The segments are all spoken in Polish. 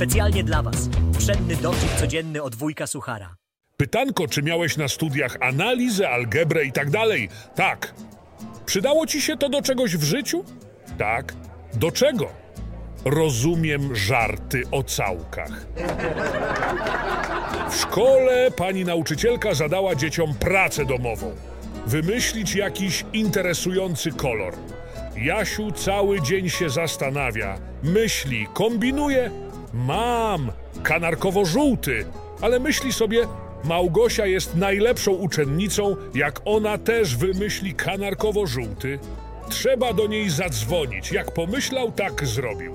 Specjalnie dla Was. Pszenny dowcip codzienny od wujka Suchara. Pytanko, czy miałeś na studiach analizę, algebrę i tak dalej? Tak. Przydało ci się to do czegoś w życiu? Tak. Do czego? Rozumiem żarty o całkach. W szkole pani nauczycielka zadała dzieciom pracę domową. Wymyślić jakiś interesujący kolor. Jasiu cały dzień się zastanawia, myśli, kombinuje. Mam, kanarkowo-żółty, ale myśli sobie, Małgosia jest najlepszą uczennicą, jak ona też wymyśli kanarkowo-żółty. Trzeba do niej zadzwonić. Jak pomyślał, tak zrobił.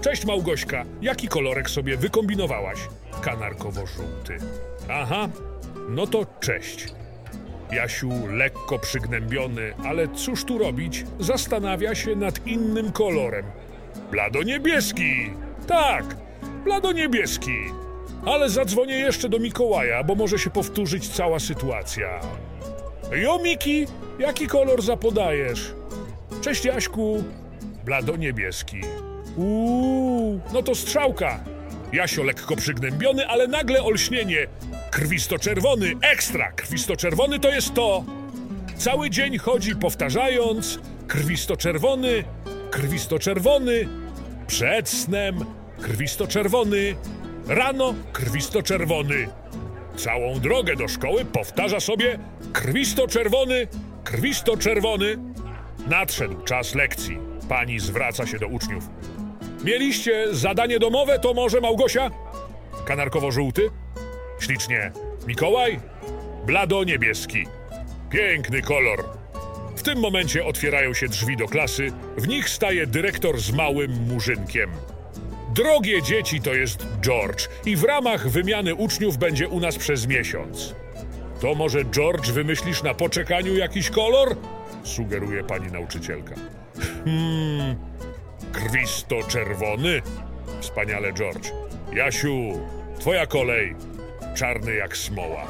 Cześć Małgośka, jaki kolorek sobie wykombinowałaś? Kanarkowo-żółty. Aha, no to cześć. Jasiu lekko przygnębiony, ale cóż tu robić? Zastanawia się nad innym kolorem. Blado-niebieski! Tak, blado-niebieski. Ale zadzwonię jeszcze do Mikołaja, bo może się powtórzyć cała sytuacja. Jo, Miki, jaki kolor zapodajesz? Cześć, Jaśku. Blado-niebieski. Uuu, no to strzałka. Jasio lekko przygnębiony, ale nagle olśnienie. Krwisto-czerwony, ekstra! Krwisto-czerwony to jest to! Cały dzień chodzi powtarzając krwisto-czerwony, krwisto-czerwony, przed snem krwisto-czerwony, rano krwisto-czerwony. Całą drogę do szkoły powtarza sobie krwisto-czerwony, krwisto-czerwony. Nadszedł czas lekcji. Pani zwraca się do uczniów. Mieliście zadanie domowe, to może Małgosia? Kanarkowo-żółty? Ślicznie. Mikołaj? Blado-niebieski. Piękny kolor. W tym momencie otwierają się drzwi do klasy. W nich staje dyrektor z małym murzynkiem. Drogie dzieci to jest George i w ramach wymiany uczniów będzie u nas przez miesiąc. To może George wymyślisz na poczekaniu jakiś kolor? Sugeruje pani nauczycielka. Hmm, krwisto-czerwony? Wspaniale, George. Jasiu, twoja kolej. Czarny jak smoła.